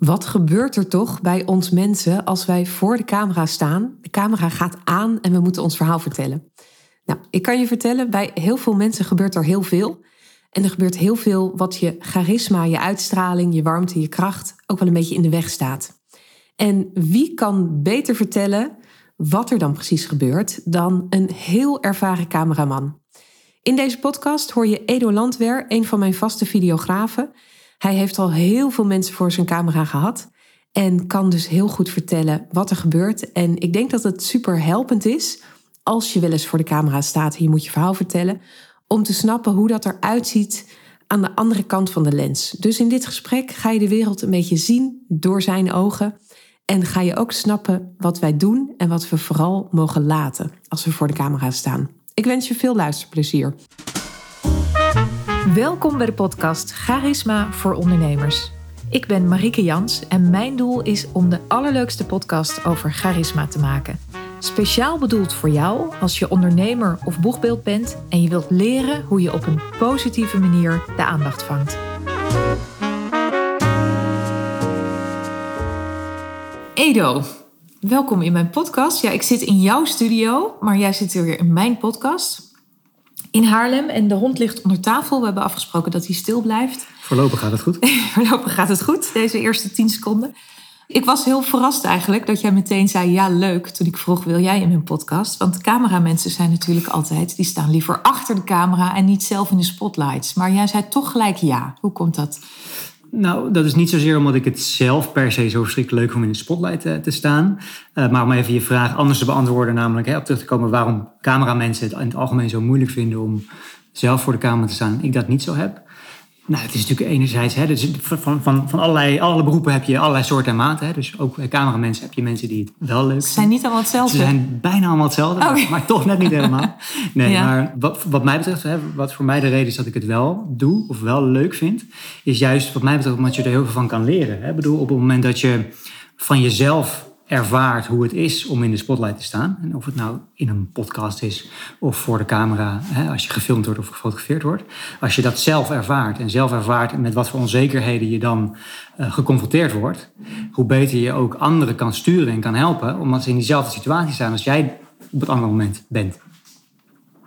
Wat gebeurt er toch bij ons mensen als wij voor de camera staan? De camera gaat aan en we moeten ons verhaal vertellen. Nou, ik kan je vertellen, bij heel veel mensen gebeurt er heel veel. En er gebeurt heel veel wat je charisma, je uitstraling, je warmte, je kracht ook wel een beetje in de weg staat. En wie kan beter vertellen wat er dan precies gebeurt dan een heel ervaren cameraman? In deze podcast hoor je Edo Landweer, een van mijn vaste videografen. Hij heeft al heel veel mensen voor zijn camera gehad en kan dus heel goed vertellen wat er gebeurt. En ik denk dat het super helpend is als je wel eens voor de camera staat en je moet je verhaal vertellen, om te snappen hoe dat eruit ziet aan de andere kant van de lens. Dus in dit gesprek ga je de wereld een beetje zien door zijn ogen. En ga je ook snappen wat wij doen en wat we vooral mogen laten als we voor de camera staan. Ik wens je veel luisterplezier. Welkom bij de podcast Charisma voor Ondernemers. Ik ben Marike Jans en mijn doel is om de allerleukste podcast over charisma te maken. Speciaal bedoeld voor jou als je ondernemer of boegbeeld bent en je wilt leren hoe je op een positieve manier de aandacht vangt. Edo, welkom in mijn podcast. Ja, ik zit in jouw studio, maar jij zit weer in mijn podcast in Haarlem en de hond ligt onder tafel. We hebben afgesproken dat hij stil blijft. Voorlopig gaat het goed. Voorlopig gaat het goed, deze eerste tien seconden. Ik was heel verrast eigenlijk dat jij meteen zei ja leuk toen ik vroeg wil jij in mijn podcast. Want cameramensen zijn natuurlijk altijd, die staan liever achter de camera en niet zelf in de spotlights. Maar jij zei toch gelijk ja. Hoe komt dat? Nou, dat is niet zozeer omdat ik het zelf per se zo verschrikkelijk leuk vind om in de spotlight te, te staan. Uh, maar om even je vraag anders te beantwoorden, namelijk hè, op terug te komen waarom cameramensen het in het algemeen zo moeilijk vinden om zelf voor de camera te staan. Ik dat niet zo heb. Nou, het is natuurlijk enerzijds, hè, dus van, van, van allerlei, alle beroepen heb je allerlei soorten en maten. Hè. Dus ook cameramensen heb je mensen die het wel leuk vinden. Ze zijn niet allemaal hetzelfde. Ze zijn bijna allemaal hetzelfde, okay. maar, toch net niet helemaal. Nee, ja. maar wat, wat mij betreft, hè, wat voor mij de reden is dat ik het wel doe of wel leuk vind, is juist wat mij betreft omdat je er heel veel van kan leren. Hè. Ik bedoel, op het moment dat je van jezelf ervaart hoe het is om in de spotlight te staan. En of het nou in een podcast is of voor de camera, hè, als je gefilmd wordt of gefotografeerd wordt. Als je dat zelf ervaart en zelf ervaart met wat voor onzekerheden je dan uh, geconfronteerd wordt, hoe beter je ook anderen kan sturen en kan helpen, omdat ze in diezelfde situatie staan als jij op het andere moment bent.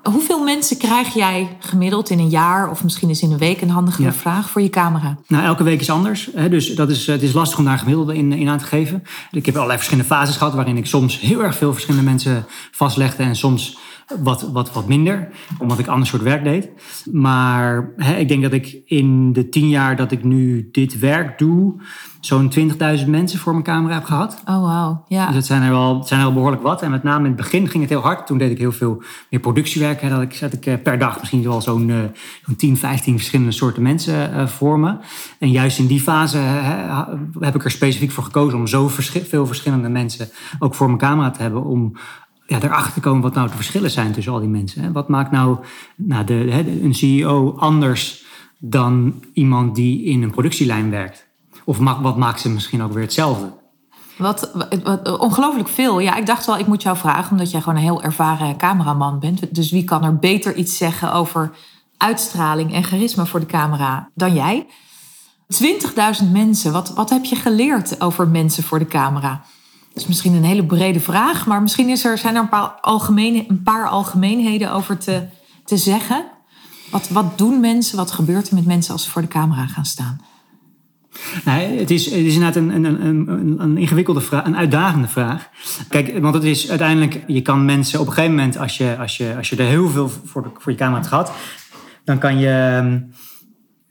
Hoeveel mensen krijg jij gemiddeld in een jaar of misschien is in een week een handige vraag voor je camera? Nou, elke week is anders. Hè, dus dat is, het is lastig om daar gemiddelde in, in aan te geven. Ik heb allerlei verschillende fases gehad waarin ik soms heel erg veel verschillende mensen vastlegde en soms wat, wat, wat minder, omdat ik ander soort werk deed. Maar hè, ik denk dat ik in de tien jaar dat ik nu dit werk doe, zo'n 20.000 mensen voor mijn camera heb gehad. Oh, wow. Ja. Dus dat zijn er, wel, zijn er wel behoorlijk wat. En met name in het begin ging het heel hard. Toen deed ik heel veel meer productiewerk. Hè. Dat ik, zet ik eh, per dag misschien wel zo'n uh, zo'n 10, 15 verschillende soorten mensen uh, voor me. En juist in die fase heb ik er specifiek voor gekozen om zo veel verschillende mensen ook voor mijn camera te hebben. Om ja, erachter te komen wat nou de verschillen zijn tussen al die mensen. Hè. Wat maakt nou, nou de, een CEO anders dan iemand die in een productielijn werkt? Of wat maakt ze misschien ook weer hetzelfde? Wat, ongelooflijk veel. Ja, ik dacht wel, ik moet jou vragen, omdat jij gewoon een heel ervaren cameraman bent. Dus wie kan er beter iets zeggen over uitstraling en charisma voor de camera dan jij? 20.000 mensen, wat, wat heb je geleerd over mensen voor de camera? Dat is misschien een hele brede vraag, maar misschien is er, zijn er een paar, algemene, een paar algemeenheden over te, te zeggen. Wat, wat doen mensen, wat gebeurt er met mensen als ze voor de camera gaan staan? Nee, het is, het is inderdaad een, een, een, een ingewikkelde vraag, een uitdagende vraag. Kijk, want het is uiteindelijk, je kan mensen op een gegeven moment, als je, als je, als je er heel veel voor, de, voor je camera hebt gehad, dan kan je ehm,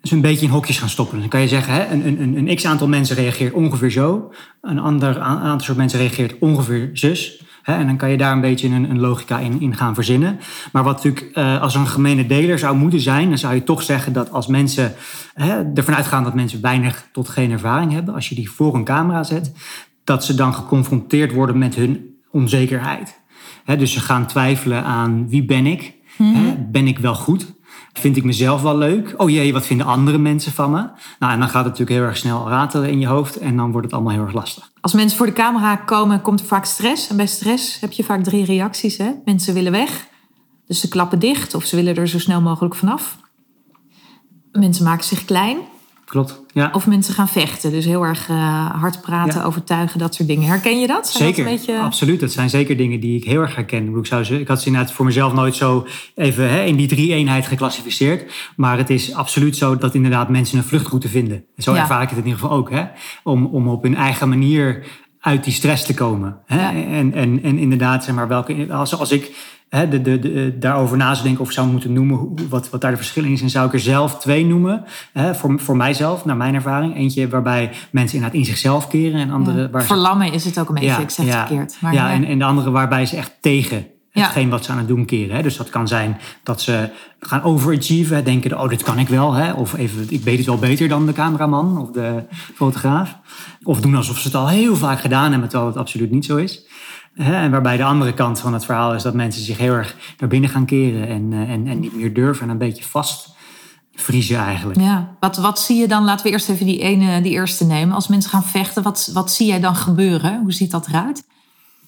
ze een beetje in hokjes gaan stoppen. Dan kan je zeggen, hè, een, een, een x aantal mensen reageert ongeveer zo, een ander aantal soort mensen reageert ongeveer zus. Hè, en dan kan je daar een beetje een, een logica in, in, gaan verzinnen. Maar wat natuurlijk uh, als een gemene deler zou moeten zijn, dan zou je toch zeggen dat als mensen hè, ervan uitgaan dat mensen weinig tot geen ervaring hebben, als je die voor een camera zet, dat ze dan geconfronteerd worden met hun onzekerheid. Hè, dus ze gaan twijfelen aan wie ben ik? Mm -hmm. Ben ik wel goed? Vind ik mezelf wel leuk? Oh jee, wat vinden andere mensen van me? Nou, en dan gaat het natuurlijk heel erg snel ratelen in je hoofd en dan wordt het allemaal heel erg lastig. Als mensen voor de camera komen, komt er vaak stress. En bij stress heb je vaak drie reacties. Hè? Mensen willen weg, dus ze klappen dicht of ze willen er zo snel mogelijk vanaf. Mensen maken zich klein klopt. Ja. Of mensen gaan vechten. Dus heel erg eh, hard praten, Ja. overtuigen, dat soort dingen. Herken je dat? Zijn Zeker, Dat een beetje... absoluut. Dat zijn zeker dingen die ik heel erg herken. Ik, zou ze, ik had ze inderdaad voor mezelf nooit zo even hè, in die drie-eenheid geclassificeerd. Maar het is absoluut zo dat inderdaad mensen een vluchtroute vinden. Zo Ja. ervaar ik het in ieder geval ook. Hè? Om, om op hun eigen manier uit die stress te komen. Hè? En, en, en inderdaad, zeg maar, welke, als, als ik hè, de, de, de, daarover na zou denken of zou moeten noemen wat, wat daar de verschil in is, dan zou ik er zelf twee noemen. Hè, voor, voor mijzelf, naar mijn ervaring. Eentje waarbij mensen inderdaad in zichzelf keren en andere Ja. waar ze Verlammen is het ook een beetje, ik zeg het verkeerd. Maar ja, ja. En, en de andere waarbij ze echt tegen Ja. hetgeen wat ze aan het doen keren. Hè. Dus dat kan zijn dat ze gaan overachieven, denken, oh, dit kan ik wel. Hè. Of even, ik weet het wel beter dan de cameraman of de fotograaf. Of doen alsof ze het al heel vaak gedaan hebben, terwijl het absoluut niet zo is. En waarbij de andere kant van het verhaal is dat mensen zich heel erg naar binnen gaan keren en, eh, en, en niet meer durven en een beetje vast vriezen eigenlijk. Ja, wat, wat zie je dan? Laten we eerst even die, ene, die eerste nemen. Als mensen gaan vechten, wat, wat zie jij dan gebeuren? Hoe ziet dat eruit?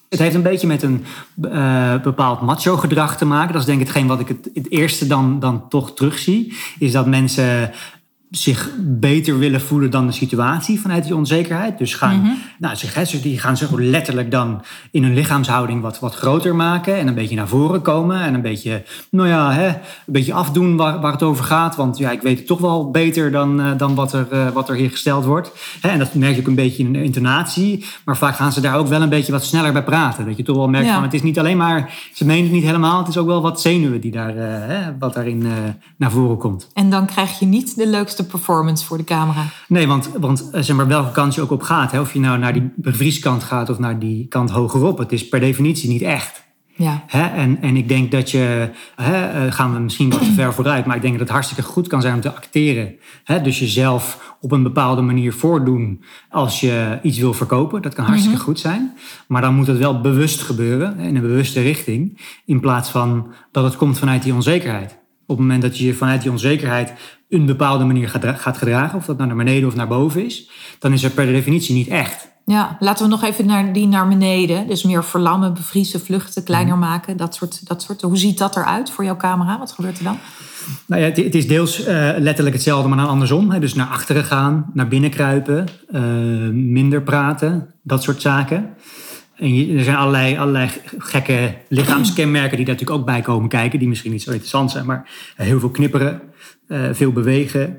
Het heeft een beetje met een eh, bepaald macho gedrag te maken. Dat is denk ik hetgeen wat ik het, het eerste dan, dan toch terugzie. Is dat mensen zich beter willen voelen dan de situatie vanuit die onzekerheid. Dus gaan, nou, zich, hè, dus die gaan zich letterlijk dan in hun lichaamshouding wat, wat groter maken. En een beetje naar voren komen. En een beetje, nou ja, hè, een beetje afdoen waar, waar het over gaat. Want ja, ik weet het toch wel beter dan, eh, dan wat, er, eh, wat er hier gesteld wordt. Hè, en dat merk je ook een beetje in de intonatie. Maar vaak gaan ze daar ook wel een beetje wat sneller bij praten. Dat je toch wel merkt Ja. van het is niet alleen maar, ze menen het niet helemaal. Het is ook wel wat zenuwen die daar, eh, hè, wat daarin naar voren komt. En dan krijg je niet de leukste performance voor de camera. Nee, want, want eh, zeg maar, welke kant je ook op gaat. Hè, of je nou naar die bevrieskant gaat of naar die kant hogerop. Het is per definitie niet echt. Ja, Hè? En, en ik denk dat je, hè, eh, gaan we misschien wat te ver vooruit, maar ik denk dat het hartstikke goed kan zijn om te acteren. Hè? Dus jezelf op een bepaalde manier voordoen als je iets wil verkopen. Dat kan hartstikke goed zijn. Maar dan moet het wel bewust gebeuren, in een bewuste richting, in plaats van dat het komt vanuit die onzekerheid. Op het moment dat je je vanuit die onzekerheid een bepaalde manier gaat dra- gaat gedragen, of dat nou naar beneden of naar boven is, dan is het per definitie niet echt. ja. laten we nog even naar die naar beneden. Dus meer verlammen, bevriezen, vluchten, kleiner maken. Dat soort, dat soort. Hoe ziet dat eruit voor jouw camera? Wat gebeurt er dan? Nou ja, het, het is deels eh, letterlijk hetzelfde, maar dan andersom. Hè? Dus naar achteren gaan, naar binnen kruipen, eh, minder praten, dat soort zaken. En er zijn allerlei, allerlei gekke lichaamskenmerken die daar natuurlijk ook bij komen kijken, die misschien niet zo interessant zijn, maar heel veel knipperen, eh, veel bewegen,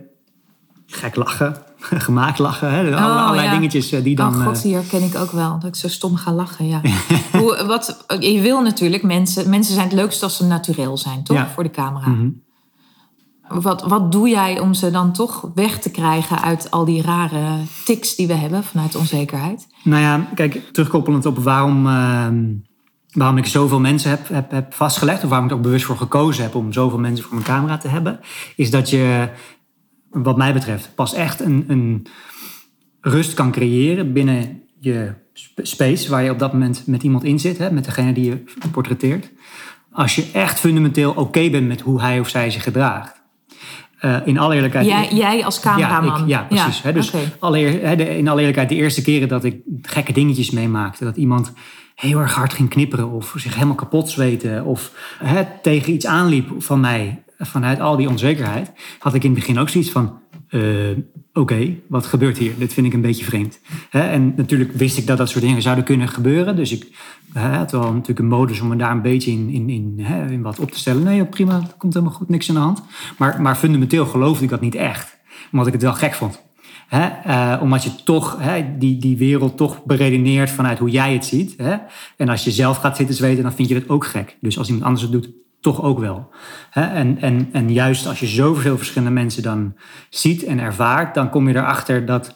gek lachen, gemaakt lachen. Hè? Oh, allerlei ja. dingetjes eh, die dan... oh god, eh, die herken ik ook wel. Dat ik zo stom ga lachen, ja. Hoe, wat, je wil natuurlijk mensen... Mensen zijn het leukst als ze naturel zijn, toch? Ja. Voor de camera. mhm. Wat, wat doe jij om ze dan toch weg te krijgen uit al die rare tics die we hebben vanuit onzekerheid? Nou ja, kijk, terugkoppelend op waarom, ehm, waarom ik zoveel mensen heb, heb, heb vastgelegd, of waarom ik er ook bewust voor gekozen heb om zoveel mensen voor mijn camera te hebben, is dat je, wat mij betreft, pas echt een, een rust kan creëren binnen je sp- space waar je op dat moment met iemand in zit, hè, met degene die je portretteert. Als je echt fundamenteel oké bent met hoe hij of zij zich gedraagt. Eh, in alle eerlijkheid. Jij, jij als cameraman? Ja, ik- ja precies. hè, dus hè, de- in alle eerlijkheid, de eerste keren dat ik gekke dingetjes meemaakte. Dat iemand heel erg hard ging knipperen of zich helemaal kapot zweten. Of hè, tegen iets aanliep van mij vanuit al die onzekerheid. Had ik in het begin ook zoiets van... eh, Oké, wat gebeurt hier? Dit vind ik een beetje vreemd. En natuurlijk wist ik dat dat soort dingen zouden kunnen gebeuren. Dus ik had wel natuurlijk een modus om me daar een beetje in, in, in, in wat op te stellen. Nee, prima, dat komt helemaal goed, niks aan de hand. Maar, maar fundamenteel geloofde ik dat niet echt. Omdat ik het wel gek vond. Eh, omdat je toch die, die wereld toch beredeneert vanuit hoe jij het ziet. En als je zelf gaat zitten zweten, dan vind je dat ook gek. Dus als iemand anders het doet, toch ook wel. En, en, en juist als je zoveel verschillende mensen dan ziet en ervaart, dan kom je erachter dat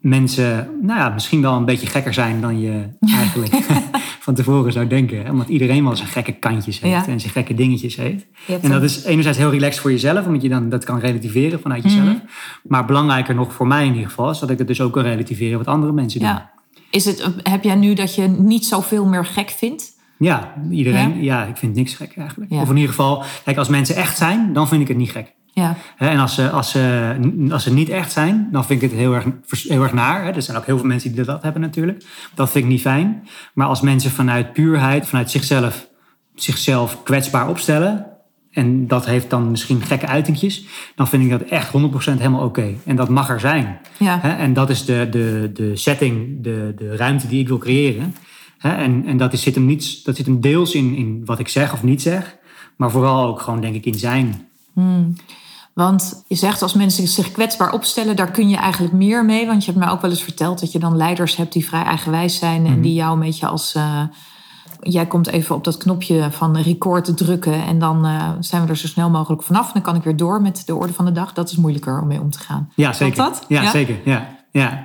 mensen nou ja, misschien wel een beetje gekker zijn dan je eigenlijk van tevoren zou denken. Hè? Omdat iedereen wel zijn gekke kantjes heeft Ja. en zijn gekke dingetjes heeft. En dat is enerzijds heel relaxed voor jezelf, omdat je dan dat kan relativeren vanuit jezelf. Mhm. Maar belangrijker nog voor mij in ieder geval, is dat ik het dus ook kan relativeren wat andere mensen doen. Ja. Is het, heb jij nu dat je niet zoveel meer gek vindt? Ja, iedereen. Ja? Ja? ik vind niks gek eigenlijk. Ja. Of in ieder geval, kijk, als mensen echt zijn, dan vind ik het niet gek. Ja. En als ze, als, ze, als ze niet echt zijn, dan vind ik het heel erg, heel erg naar. Er zijn ook heel veel mensen die dat hebben natuurlijk. Dat vind ik niet fijn. Maar als mensen vanuit puurheid, vanuit zichzelf, zichzelf kwetsbaar opstellen... en dat heeft dan misschien gekke uitingjes, dan vind ik dat echt 100% helemaal oké. En dat mag er zijn. Ja. En dat is de, de, de setting, de, de ruimte die ik wil creëren. En, en dat, is, zit hem dat zit hem deels in, in wat ik zeg of niet zeg, maar vooral ook gewoon, denk ik, in zijn. Want je zegt als mensen zich kwetsbaar opstellen, daar kun je eigenlijk meer mee. Want je hebt mij ook wel eens verteld dat je dan leiders hebt die vrij eigenwijs zijn. En die jou een beetje als. eh, jij komt even op dat knopje van record te drukken. En dan eh, zijn we er zo snel mogelijk vanaf. Dan kan ik weer door met de orde van de dag. Dat is moeilijker om mee om te gaan. Ja, zeker. Dat? Ja, Ja? zeker. Ja, ja.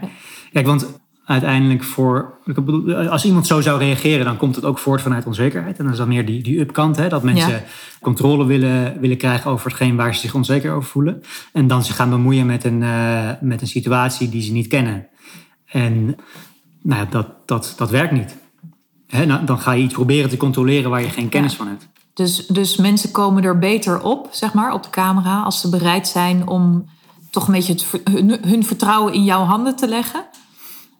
Kijk, want uiteindelijk voor... ik bedoel, Als iemand zo zou reageren, dan komt het ook voort vanuit onzekerheid. En dan is dat meer die, die upkant, hè, dat mensen Ja. controle willen, willen krijgen over hetgeen waar ze zich onzeker over voelen. En dan zich gaan bemoeien met een, eh, met een situatie die ze niet kennen. En nou ja, dat, dat, dat werkt niet. Hè, nou, dan ga je iets proberen te controleren waar je geen kennis Ja. van hebt. Dus, dus mensen komen er beter op, zeg maar, op de camera. Als ze bereid zijn om toch een beetje het, hun, hun vertrouwen in jouw handen te leggen.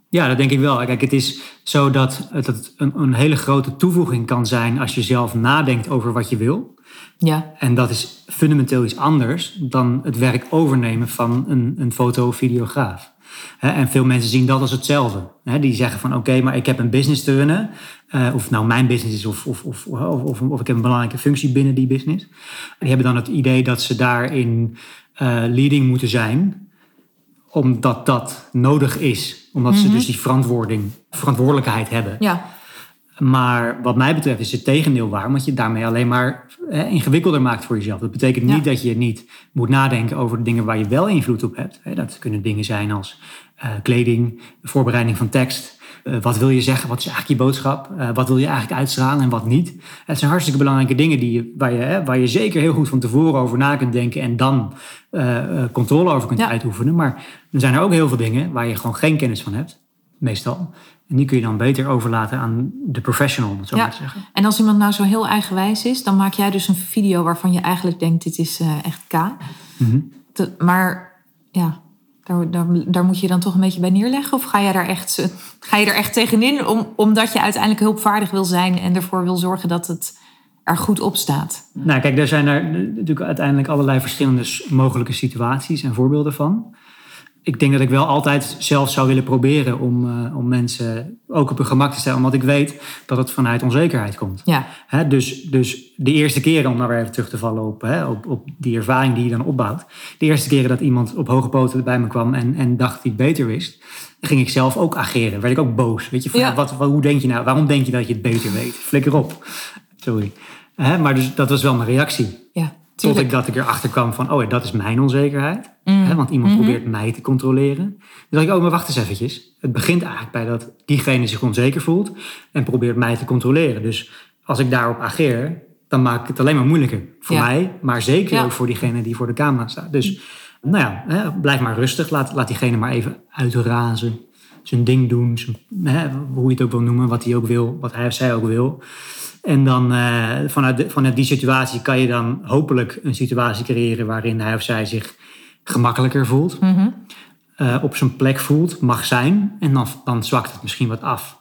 Ja, dat denk ik wel. Kijk, het is zo dat het het een, een hele grote toevoeging kan zijn als je zelf nadenkt over wat je wil. Ja, En dat is fundamenteel iets anders dan het werk overnemen van een, een foto- of videograaf. En veel mensen zien dat als hetzelfde. Die zeggen van oké, maar ik heb een business te runnen. Eh, of nou mijn business is of, of, of, of, of, of ik heb een belangrijke functie binnen die business. Die hebben dan het idee dat ze daarin eh, leading moeten zijn omdat dat nodig is. Omdat ze dus die verantwoording, verantwoordelijkheid hebben. ja, Maar wat mij betreft is het tegendeel waar, omdat je daarmee alleen maar hè, ingewikkelder maakt voor jezelf. Dat betekent Ja. niet dat je niet moet nadenken over de dingen waar je wel invloed op hebt. Dat kunnen dingen zijn als eh, kleding, voorbereiding van tekst. Eh, wat wil je zeggen? Wat is eigenlijk je boodschap? Eh, wat wil je eigenlijk uitstralen en wat niet? Het zijn hartstikke belangrijke dingen die je, waar, je, hè, waar je zeker heel goed van tevoren over na kunt denken en dan eh, controle over kunt Ja. uitoefenen. Maar er zijn er ook heel veel dingen waar je gewoon geen kennis van hebt, meestal. En die kun je dan beter overlaten aan de professional, om het zo Ja. maar te zeggen. En als iemand nou zo heel eigenwijs is, dan maak jij dus een video waarvan je eigenlijk denkt: dit is echt K. Te- maar ja, daar, daar, daar moet je dan toch een beetje bij neerleggen? Of ga je daar echt, eh, ga je er echt tegenin om, omdat je uiteindelijk hulpvaardig wil zijn en ervoor wil zorgen dat het er goed op staat? Nou, kijk, er zijn er natuurlijk uiteindelijk allerlei verschillende mogelijke situaties en voorbeelden van. Ik denk dat ik wel altijd zelf zou willen proberen om, eh, om mensen ook op hun gemak te stellen, omdat ik weet dat het vanuit onzekerheid komt. Ja, Hè, dus, dus de eerste keren, om nou weer even terug te vallen op, hè, op, op die ervaring die je dan opbouwt. De eerste keren dat iemand op hoge poten bij me kwam en, en dacht dat hij het beter wist, ging ik zelf ook ageren. Werd ik ook boos. Weet je, van, Ja. ja, wat, wat, hoe denk je nou? Waarom denk je dat je het beter weet? Flikker op. Sorry. Hè, maar dus, dat was wel mijn reactie. ja, Tot tuurlijk. ik dat ik erachter kwam van, oh ja, dat is mijn onzekerheid. Hè, want iemand probeert mij te controleren. Dan dacht ik, oh, maar wacht eens eventjes. Het begint eigenlijk bij dat diegene zich onzeker voelt en probeert mij te controleren. Dus als ik daarop ageer, dan maak ik het alleen maar moeilijker. Voor Ja. mij, maar zeker Ja. ook voor diegene die voor de camera staat. Dus nou ja, hè, blijf maar rustig. Laat, laat diegene maar even uitrazen. Zijn ding doen. Zijn, hè, hoe je het ook wil noemen. Wat hij ook wil. Wat hij of zij ook wil. En dan eh, vanuit, de- vanuit die situatie kan je dan hopelijk een situatie creëren waarin hij of zij zich gemakkelijker voelt. Mhm. eh, op zijn plek voelt, mag zijn. En dan, dan zwakt het misschien wat af.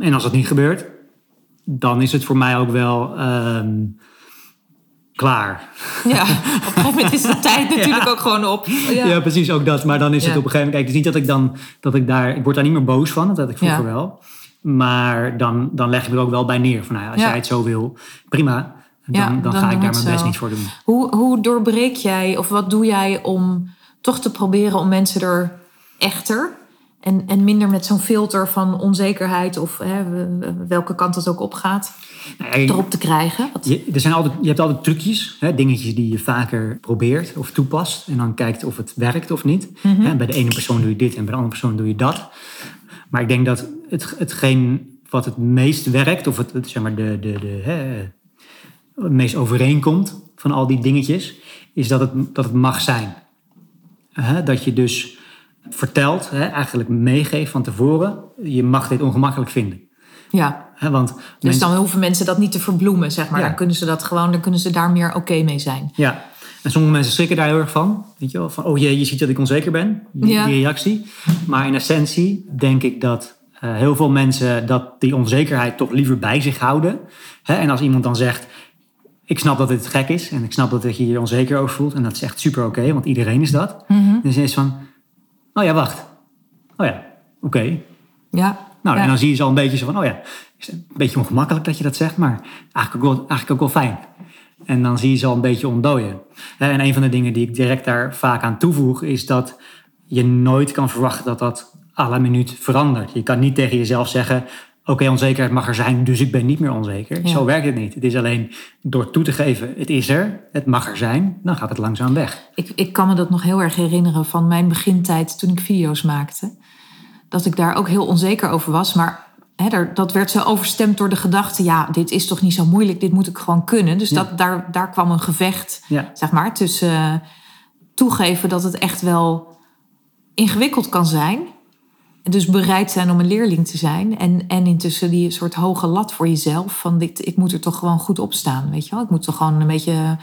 En als dat niet gebeurt, dan is het voor mij ook wel ehm, klaar. Ja, op een gegeven moment is de tijd natuurlijk ook gewoon op. Ja. Ja, precies, ook dat. Maar dan is het op een gegeven moment... Kijk, het is niet dat ik dan... Dat ik, daar, ik word daar niet meer boos van, dat had ik vroeger wel. Maar dan, dan leg ik er ook wel bij neer. Van, nou als Ja. jij het zo wil, prima. Dan, Ja, dan, dan ga ik daar mijn best zo. niet voor doen. Hoe, hoe doorbreek jij, of wat doe jij om toch te proberen om mensen er echter en, en minder met zo'n filter van onzekerheid of hè, welke kant het ook opgaat, Nou, ja, erop te krijgen? Wat- Je, er zijn altijd, je hebt altijd trucjes, hè, dingetjes die je vaker probeert of toepast. En dan kijkt of het werkt of niet. Hè, bij de ene persoon doe je dit en bij de andere persoon doe je dat. Maar ik denk dat het, hetgeen wat het meest werkt, of het, zeg maar de, de, de, hè, het meest overeenkomt van al die dingetjes, is dat het, dat het mag zijn. Hè, dat je dus vertelt, hè, eigenlijk meegeeft van tevoren, je mag dit ongemakkelijk vinden. Ja, Hè, want dus mensen- dan hoeven mensen dat niet te verbloemen, zeg maar. Ja. Dan kunnen ze dat gewoon, dan kunnen ze daar meer oké mee zijn. Ja, en sommige mensen schrikken daar heel erg van. Weet je wel, van oh jee, je ziet dat ik onzeker ben. Die, Ja. die reactie. Maar in essentie denk ik dat eh, heel veel mensen dat die onzekerheid toch liever bij zich houden. Hè? En als iemand dan zegt, ik snap dat het gek is en ik snap dat je je onzeker over voelt. En dat is echt super oké, want iedereen is dat. Mhm. Dus is van, oh ja, wacht. Oh ja, oké. Ja. Nou, ja. en dan zie je ze al een beetje zo van, oh ja, is een beetje ongemakkelijk dat je dat zegt, maar eigenlijk ook wel, eigenlijk ook wel fijn. En dan zie je ze al een beetje ontdooien. En een van de dingen die ik direct daar vaak aan toevoeg, is dat je nooit kan verwachten dat dat à la minuut verandert. Je kan niet tegen jezelf zeggen, oké, onzekerheid mag er zijn, dus ik ben niet meer onzeker. Ja. Zo werkt het niet. Het is alleen door toe te geven, het is er, het mag er zijn, dan gaat het langzaam weg. Ik, ik kan me dat nog heel erg herinneren van mijn begintijd toen ik video's maakte. Dat ik daar ook heel onzeker over was. Maar dat werd zo overstemd door de gedachte... ja, dit is toch niet zo moeilijk, dit moet ik gewoon kunnen. Dus dat, daar, daar kwam een gevecht, Ja. zeg maar, tussen eh, toegeven dat het echt wel ingewikkeld kan zijn... En dus bereid zijn om een leerling te zijn. En, en intussen die soort hoge lat voor jezelf. Van dit, ik moet er toch gewoon goed op staan. Weet je wel? Ik moet toch gewoon een beetje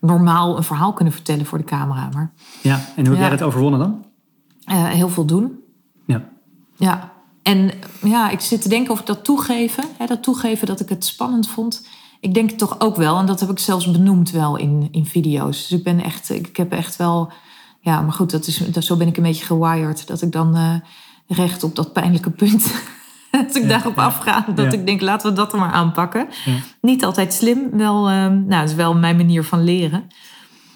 normaal een verhaal kunnen vertellen voor de camera. Maar Ja, en hoe heb Ja. jij dat overwonnen dan? eh, heel veel doen. Ja. Ja. En ja, ik zit te denken of ik dat toegeven. Hè, dat toegeven dat ik het spannend vond. Ik denk het toch ook wel. En dat heb ik zelfs benoemd wel in, in video's. Dus ik ben echt, ik heb echt wel. Ja, maar goed, dat is, dat, zo ben ik een beetje gewired. Dat ik dan eh, recht op dat pijnlijke punt. dat ik Ja, daarop ja. afga. Dat Ja. ik denk, laten we dat er maar aanpakken. Niet altijd slim. Wel, ehm, nou, het is wel mijn manier van leren.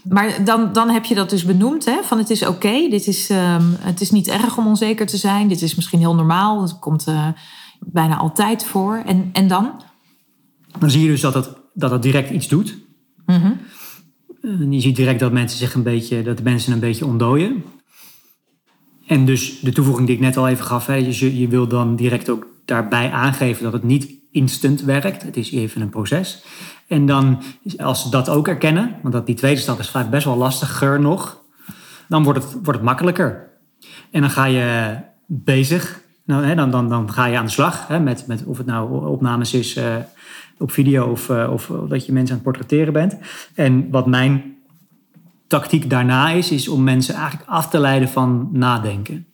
Maar dan, dan heb je dat dus benoemd, hè? van het is oké, dit is, ehm, het is niet erg om onzeker te zijn. Dit is misschien heel normaal, dat komt eh, bijna altijd voor. En, en dan? Dan zie je dus dat het, dat het direct iets doet. Mhm. En je ziet direct dat mensen zich een beetje, dat de mensen een beetje ontdooien. En dus de toevoeging die ik net al even gaf, hè, dus je, je wil dan direct ook daarbij aangeven dat het niet instant werkt. Het is even een proces. En dan, als ze dat ook erkennen, want dat die tweede stap is vaak best wel lastiger nog, dan wordt het, wordt het makkelijker. En dan ga je bezig, nou, hè, dan, dan, dan ga je aan de slag hè, met, met of het nou opnames is eh, op video of, eh, of dat je mensen aan het portretteren bent. En wat mijn tactiek daarna is, is om mensen eigenlijk af te leiden van nadenken.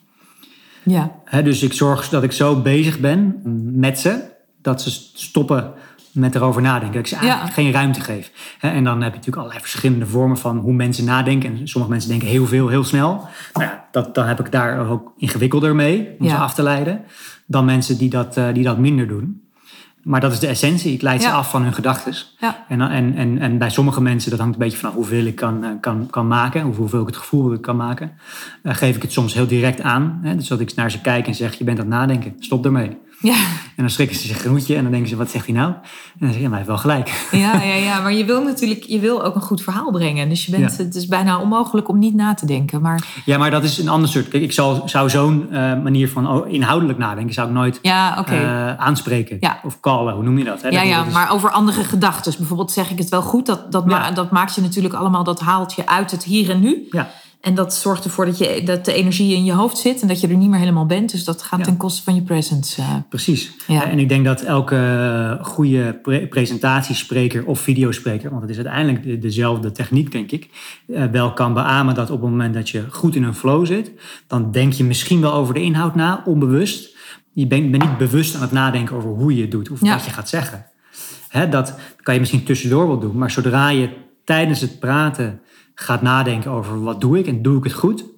Ja. Dus ik zorg dat ik zo bezig ben met ze, dat ze stoppen met erover nadenken. Dat ik ze eigenlijk Ja. geen ruimte geef. En dan heb je natuurlijk allerlei verschillende vormen van hoe mensen nadenken. En sommige mensen denken heel veel, heel snel. Nou ja, dat, dan heb ik daar ook ingewikkelder mee om ze af te leiden. Dan mensen die dat, eh, die dat minder doen. Maar dat is de essentie. Ik leid ze Ja. af van hun gedachten. Ja. En, en, en, en bij sommige mensen, dat hangt een beetje vanaf hoeveel ik kan, eh, kan, kan maken, of hoeveel ik het gevoel kan maken, eh, geef ik het soms heel direct aan. Hè? Dus dat ik naar ze kijk en zeg, je bent aan het nadenken, stop ermee. Ja. En dan schrikken ze zich een hoedje en dan denken ze, wat zegt hij nou? En dan zeg je, ja, maar hij heeft wel gelijk. Ja, ja, ja, maar je wil natuurlijk je wil ook een goed verhaal brengen. Dus je bent, Ja. het is bijna onmogelijk om niet na te denken. Maar Ja, maar dat is een ander soort. Kijk, ik zal, zou zo'n eh, manier van inhoudelijk nadenken, zou ik nooit ja, eh, aanspreken. Ja. Of callen, hoe noem je dat? Hè? Ja, Dat- ja, is- maar over andere gedachten. Bijvoorbeeld zeg ik het wel goed. Dat, dat, ma- dat maakt je natuurlijk allemaal, dat haalt je uit het hier en nu. Ja. En dat zorgt ervoor dat, je, dat de energie in je hoofd zit en dat je er niet meer helemaal bent. Dus dat gaat Ja. ten koste van je presence. eh. Precies. Ja. En ik denk dat elke goede pre- presentatiespreker of videospreker, want het is uiteindelijk de- dezelfde techniek, denk ik, eh, wel kan beamen dat op het moment dat je goed in een flow zit, dan denk je misschien wel over de inhoud na, onbewust. Je bent, niet bewust aan het nadenken over hoe je het doet of Ja. wat je gaat zeggen. Hè, dat kan je misschien tussendoor wel doen, maar zodra je tijdens het praten gaat nadenken over wat doe ik en doe ik het goed, op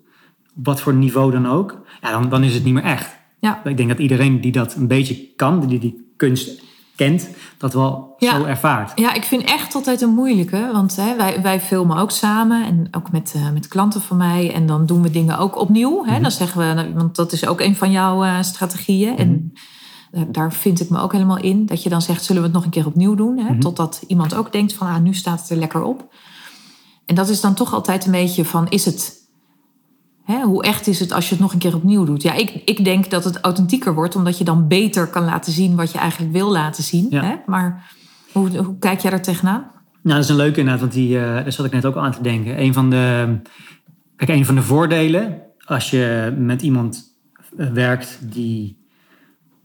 wat voor niveau dan ook, ja, dan, dan is het niet meer echt. Ja. Ik denk dat iedereen die dat een beetje kan, die die kunst kent, dat wel Ja. zo ervaart. Ja, ik vind echt altijd een moeilijke. Want hè, wij, wij filmen ook samen en ook met, eh, met klanten van mij. En dan doen we dingen ook opnieuw. Hè? Dan zeggen we, nou, want dat is ook een van jouw eh, strategieën. En eh, daar vind ik me ook helemaal in. Dat je dan zegt, zullen we het nog een keer opnieuw doen? Hè? Totdat iemand ook denkt van, ah, nu staat het er lekker op. En dat is dan toch altijd een beetje van, is het... Hè, hoe echt is het als je het nog een keer opnieuw doet? Ja, ik, ik denk dat het authentieker wordt, omdat je dan beter kan laten zien wat je eigenlijk wil laten zien. Ja. Hè? Maar hoe, hoe kijk jij daar tegenaan? Nou, dat is een leuke inderdaad, want die, eh, daar zat ik net ook aan te denken. Een van de, kijk, een van de voordelen als je met iemand eh, werkt die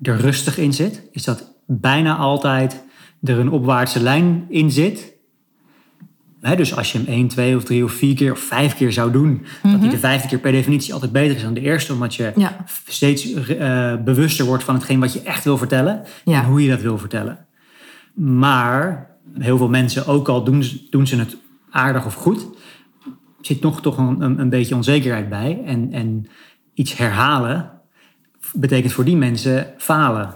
er rustig in zit, is dat bijna altijd er een opwaartse lijn in zit. Dus als je hem één, twee of drie of vier keer of vijf keer zou doen, dat die de vijfde keer per definitie altijd beter is dan de eerste, omdat je Ja. steeds eh, bewuster wordt van hetgeen wat je echt wil vertellen Ja. en hoe je dat wil vertellen. Maar heel veel mensen, ook al doen, ze- doen ze het aardig of goed, zit nog toch een, een, een beetje onzekerheid bij. En, en iets herhalen betekent voor die mensen falen.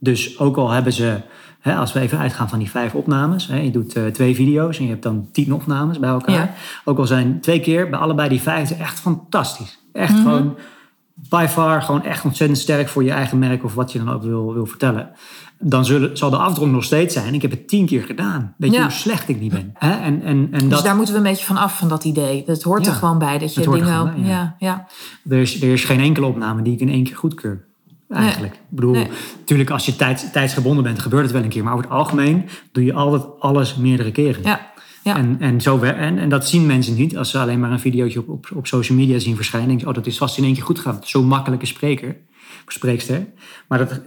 Dus ook al hebben ze, hè, als we even uitgaan van die vijf opnames, hè, je doet eh, twee video's en je hebt dan tien opnames bij elkaar. Ja. Ook al zijn twee keer bij allebei die vijf echt fantastisch. Echt Mhm. gewoon by far gewoon echt ontzettend sterk voor je eigen merk of wat je dan ook wil, wil vertellen. Dan zullen, zal de afdronk nog steeds zijn. Ik heb het tien keer gedaan. Weet je Ja. hoe slecht ik niet ben? Hè? En, en, en Dus dat, daar moeten we een beetje van af, van dat idee. Dat hoort Ja, er gewoon bij. Dat je dingen... bij, ja. ja. Ja, er, is, er is geen enkele opname die ik in één keer goedkeur. Eigenlijk. Ik bedoel, Nee. natuurlijk als je tijd, tijdsgebonden bent, gebeurt het wel een keer. Maar over het algemeen doe je altijd alles meerdere keren. ja. ja. En, en, zo, en, en dat zien mensen niet als ze alleen maar een videootje op, op, op social media zien verschijnen. Oh, dat is vast in één keer goed gegaan. Zo'n makkelijke spreker, spreekster. Maar dat,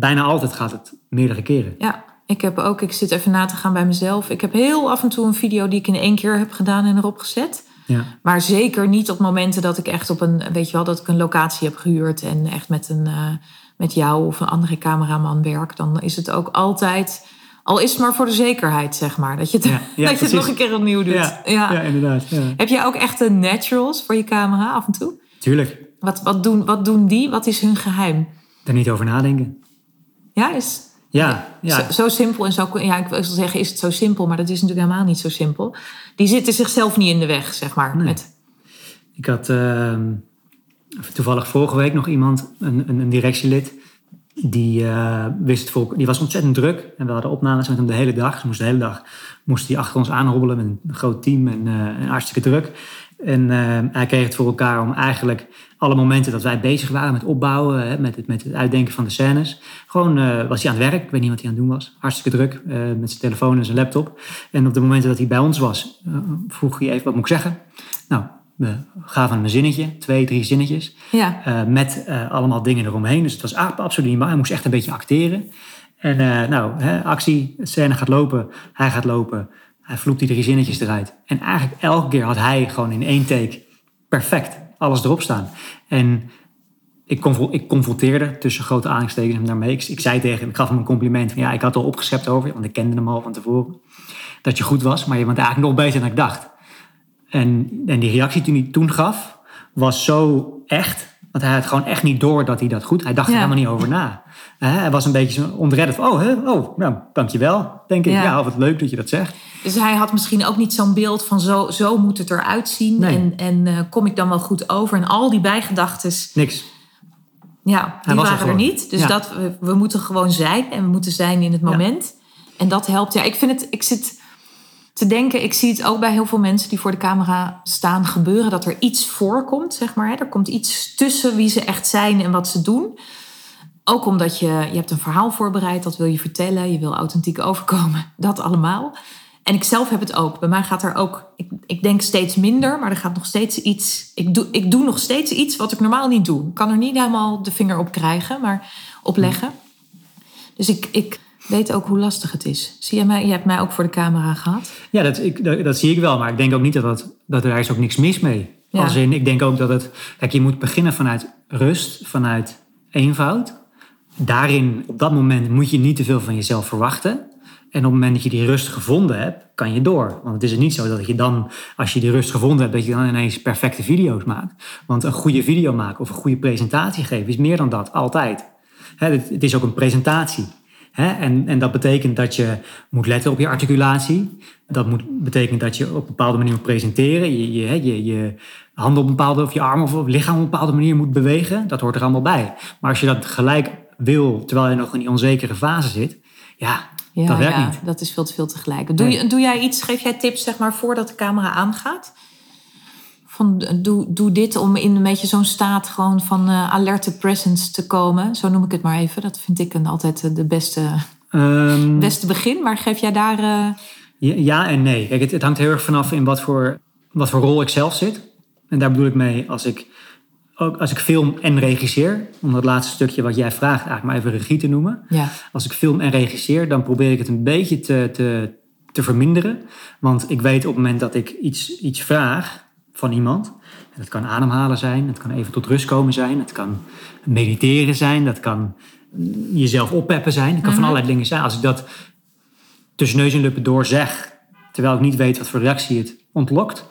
bijna altijd gaat het meerdere keren. Ja, ik heb ook, ik zit even na te gaan bij mezelf. Ik heb heel af en toe een video die ik in één keer heb gedaan en erop gezet. Ja. Maar zeker niet op momenten dat ik echt op een, weet je wel, dat ik een locatie heb gehuurd en echt met een, eh, met jou of een andere cameraman werk. Dan is het ook altijd, al is het maar voor de zekerheid, zeg maar, dat je het, Ja, ja, dat je het nog een keer opnieuw doet. Ja, inderdaad. Ja. Heb jij ook echt de naturals voor je camera af en toe? Tuurlijk, Wat, wat, doen, wat doen die? Wat is hun geheim? daar niet over nadenken. Ja, is, Ja, ja. Zo, zo simpel en zo. Ja, ik wil zeggen, is het zo simpel, maar dat is natuurlijk helemaal niet zo simpel. Die zitten zichzelf niet in de weg, zeg maar. Nee. Met, Ik had ehm, toevallig vorige week nog iemand, een, een, een directielid, die, eh, wist het die was ontzettend druk. En we hadden opnames met hem de hele dag. Ze moest de hele dag moest hij achter ons aanhobbelen met een groot team en, eh, en hartstikke druk. En eh, hij kreeg het voor elkaar om eigenlijk alle momenten dat wij bezig waren met opbouwen, hè, met, het, met het uitdenken van de scènes. Gewoon eh, was hij aan het werk, ik weet niet wat hij aan het doen was. Hartstikke druk eh, met zijn telefoon en zijn laptop. En op de momenten dat hij bij ons was, vroeg hij even wat moet ik zeggen. Nou, we gaven hem een zinnetje, twee, drie zinnetjes. ja, met allemaal dingen eromheen. Dus het was absoluut niet waar. Hij moest echt een beetje acteren. En nou, hè, actie, scène gaat lopen. Hij gaat lopen. Hij vloept die drie zinnetjes eruit. En eigenlijk elke keer had hij gewoon in één take perfect alles erop staan. En ik, ik confronteerde tussen grote aanhalingstekens hem daarmee. Ik, ik zei tegen hem, ik gaf hem een compliment. Van, ja, ik had al opgeschept over je, want ik kende hem al van tevoren. Dat je goed was, maar je bent eigenlijk nog beter dan ik dacht. En, en die reactie die hij toen gaf, was zo echt. Want hij had gewoon echt niet door dat hij dat goed... Hij dacht er helemaal niet over na. Hij was een beetje zo ontredderd van... Oh, hè, oh nou, dankjewel, denk ik. Ja. Ja. wat leuk dat je dat zegt. Dus hij had misschien ook niet zo'n beeld van zo, zo moet het eruit zien. Nee. En, en eh, kom ik dan wel goed over? En al die bijgedachtes, Niks. ja, die er waren er niet. Dus Ja. dat, we, we moeten gewoon zijn en we moeten zijn in het moment. En dat helpt. Ja, ik vind het, ik zit te denken, ik zie het ook bij heel veel mensen die voor de camera staan gebeuren, dat er iets voorkomt, zeg maar. hè. Er komt iets tussen wie ze echt zijn en wat ze doen. Ook omdat je, je hebt een verhaal voorbereid, dat wil je vertellen, je wil authentiek overkomen, dat allemaal. En ik zelf heb het ook. Bij mij gaat er ook, ik, ik denk steeds minder, maar er gaat nog steeds iets. Ik doe, ik doe nog steeds iets wat ik normaal niet doe. Ik kan er niet helemaal de vinger op krijgen, maar opleggen. Dus ik, ik weet ook hoe lastig het is. Zie je mij? Je hebt mij ook voor de camera gehad. Ja, dat, ik, dat, dat zie ik wel. Maar ik denk ook niet dat, dat, dat er is ook niks mis mee. Ja. Als in, ik denk ook dat het... Kijk, je moet beginnen vanuit rust, vanuit eenvoud. Daarin, op dat moment, moet je niet te veel van jezelf verwachten. En op het moment dat je die rust gevonden hebt, kan je door. Want het is niet zo dat je dan, als je die rust gevonden hebt, dat je dan ineens perfecte video's maakt. Want een goede video maken of een goede presentatie geven is meer dan dat, altijd. Het, is ook een presentatie. En, dat betekent dat je moet letten op je articulatie. Dat moet betekenen dat je op een bepaalde manier moet presenteren. Je, je, je, handen op een bepaalde, of je armen of je lichaam op een bepaalde manier moet bewegen. Dat hoort er allemaal bij. Maar als je dat gelijk wil, terwijl je nog in die onzekere fase zit, ja, Ja, dat werkt ja, niet. dat is veel te veel tegelijk. Doe, Nee. doe jij iets, geef jij tips zeg maar voordat de camera aangaat? Van, doe, doe dit om in een beetje zo'n staat gewoon van eh, alerte presence te komen. Zo noem ik het maar even. Dat vind ik een, altijd eh, de beste, Ehm, beste begin. Maar geef jij daar... eh, Ja, ja en nee. Kijk, het, het hangt heel erg vanaf in wat voor, wat voor rol ik zelf zit. En daar bedoel ik mee als ik, ook als ik film en regisseer. Om dat laatste stukje wat jij vraagt eigenlijk maar even regie te noemen. ja, Als ik film en regisseer, dan probeer ik het een beetje te, te, te verminderen. Want ik weet op het moment dat ik iets, iets vraag van iemand. en Dat kan ademhalen zijn, het kan even tot rust komen zijn. Het kan mediteren zijn, dat kan jezelf oppeppen zijn. Het kan van allerlei dingen zijn. Als ik dat tussen neus en lippen door zeg, terwijl ik niet weet wat voor reactie het ontlokt,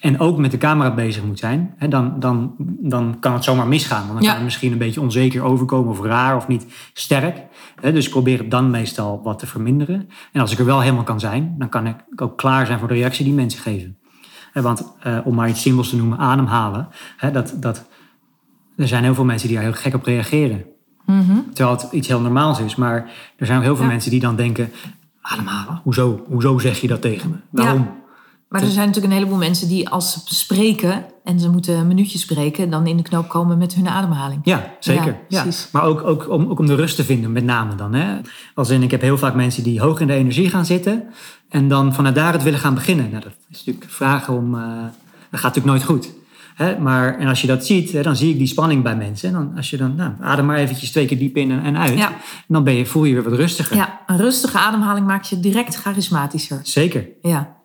en ook met de camera bezig moet zijn, hè, dan, dan, dan kan het zomaar misgaan. Want dan Ja. kan het misschien een beetje onzeker overkomen of raar of niet sterk. Hè, dus ik probeer het dan meestal wat te verminderen. En als ik er wel helemaal kan zijn, dan kan ik ook klaar zijn voor de reactie die mensen geven. Hè, want eh, om maar iets simpels te noemen, ademhalen. Hè, dat, dat, er zijn heel veel mensen die daar heel gek op reageren. Terwijl het iets heel normaals is. Maar er zijn ook heel veel Ja. mensen die dan denken... ademhalen, hoezo, hoezo zeg je dat tegen me? Waarom? Maar er zijn natuurlijk een heleboel mensen die als ze spreken en ze moeten een minuutje spreken, dan in de knoop komen met hun ademhaling. Ja, zeker. Ja. Maar ook, ook, om, ook om de rust te vinden, met name dan. Hè? Als in, ik heb heel vaak mensen die hoog in de energie gaan zitten... en dan vanuit daar het willen gaan beginnen. Nou, dat is natuurlijk vragen om... eh, dat gaat natuurlijk nooit goed. Hè? Maar, en als je dat ziet, hè, dan zie ik die spanning bij mensen. En dan, als je dan, nou, adem maar eventjes twee keer diep in en, uit. Ja. En dan ben je, voel je je weer wat rustiger. Ja, een rustige ademhaling maakt je direct charismatischer. Zeker, Ja.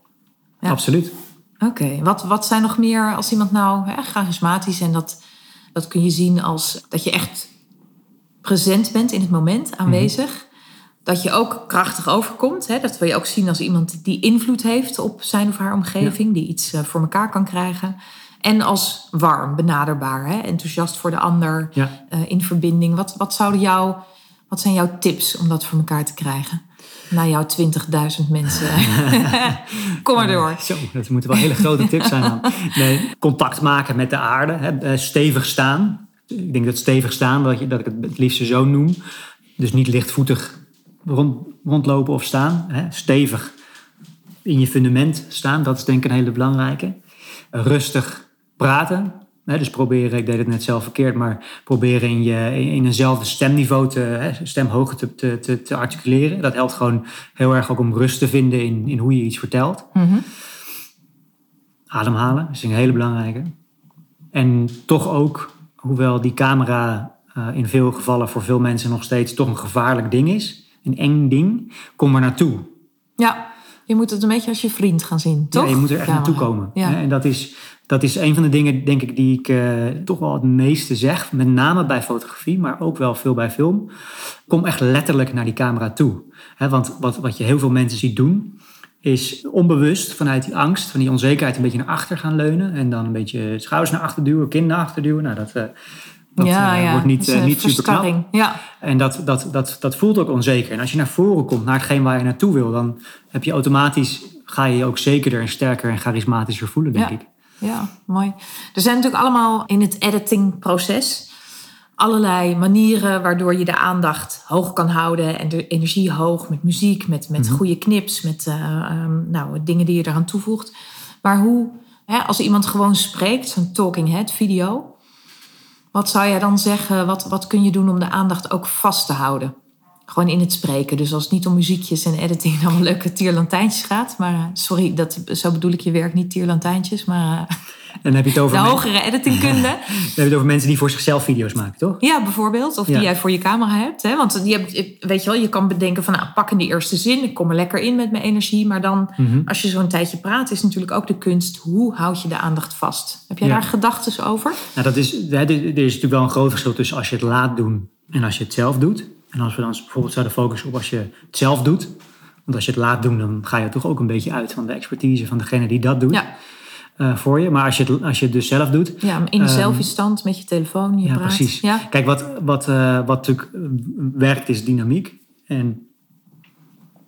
Ja. absoluut. Oké, wat, wat zijn nog meer als iemand nou hè, charismatisch en dat, dat kun je zien als dat je echt present bent in het moment, aanwezig. Dat je ook krachtig overkomt. Hè? Dat wil je ook zien als iemand die invloed heeft op zijn of haar omgeving, die iets eh, voor elkaar kan krijgen. En als warm, benaderbaar, hè? enthousiast voor de ander, Ja. eh, in verbinding. Wat, wat, zouden jou, wat zijn jouw tips om dat voor elkaar te krijgen? Na jouw 20.000 mensen. Kom maar door. Zo, dat moeten wel hele grote tips zijn dan. Nee, contact maken met de aarde, hè, eh, stevig staan. Ik denk dat stevig staan, dat, je, dat ik het het liefste zo noem. Dus niet lichtvoetig rond, rondlopen of staan. Hè. Stevig in je fundament staan, dat is denk ik een hele belangrijke. Eh, Rustig praten. Hè, dus proberen, ik deed het net zelf verkeerd, maar proberen in, je, in eenzelfde stemniveau, te, hè, stemhoogte te, te, te, te articuleren. Dat helpt gewoon heel erg ook om rust te vinden in, in hoe je iets vertelt. Ademhalen is een hele belangrijke. En toch ook, hoewel die camera eh, in veel gevallen voor veel mensen nog steeds toch een gevaarlijk ding is, een eng ding, kom er naartoe. Ja, je moet het een beetje als je vriend gaan zien, toch? Ja, je moet er echt Camera. naartoe komen. Ja. En dat is, dat is een van de dingen, denk ik, die ik eh, toch wel het meeste zeg. Met name bij fotografie, maar ook wel veel bij film. Kom echt letterlijk naar die camera toe. Want wat, wat je heel veel mensen ziet doen, is onbewust vanuit die angst, van die onzekerheid, een beetje naar achter gaan leunen. En dan een beetje schouders naar achter duwen, kin naar achter duwen. Nou, dat, eh, dat ja, eh, ja. wordt niet, eh, niet super knap. Ja, En dat, dat, dat, dat voelt ook onzeker. En als je naar voren komt, naar hetgeen waar je naartoe wil, dan heb je automatisch, ga je je ook zekerder en sterker en charismatischer voelen, denk Ja. ik. ja, mooi. Er zijn natuurlijk allemaal in het editingproces allerlei manieren waardoor je de aandacht hoog kan houden en de energie hoog met muziek, met, met Mhm. goede knips, met eh, ehm, nou, dingen die je eraan toevoegt. Maar hoe, hè, als iemand gewoon spreekt, zo'n talking head video, wat zou jij dan zeggen, wat, wat kun je doen om de aandacht ook vast te houden? Gewoon in het spreken. Dus als het niet om muziekjes en editing allemaal leuke tierlantijntjes gaat. Maar eh, sorry, dat, zo bedoel ik je werk niet tierlantijntjes. Maar eh, dan heb je het over, de hogere editingkunde. dan heb je het over mensen die voor zichzelf video's maken, toch? Ja, bijvoorbeeld. Of Ja. die jij voor je camera hebt. Hè? Want je, hebt, weet je wel, je kan bedenken van... Nou, pak in die eerste zin. Ik kom er lekker in met mijn energie. Maar dan, Mhm. als je zo'n tijdje praat... is natuurlijk ook de kunst... hoe houd je de aandacht vast? Heb jij Ja. daar gedachten over? Nou, dat is, hè, er er is natuurlijk wel een groot verschil tussen als je het laat doen en als je het zelf doet. En als we dan bijvoorbeeld zouden focussen op als je het zelf doet. Want als je het laat doen, dan ga je toch ook een beetje uit van de expertise van degene die dat doet Ja, eh, voor je. Maar als je, het, als je het dus zelf doet, ja in de Ehm, selfie-stand met je telefoon. Je Ja, praat. precies. Ja, Kijk, wat, wat, eh, wat natuurlijk eh, werkt is dynamiek. En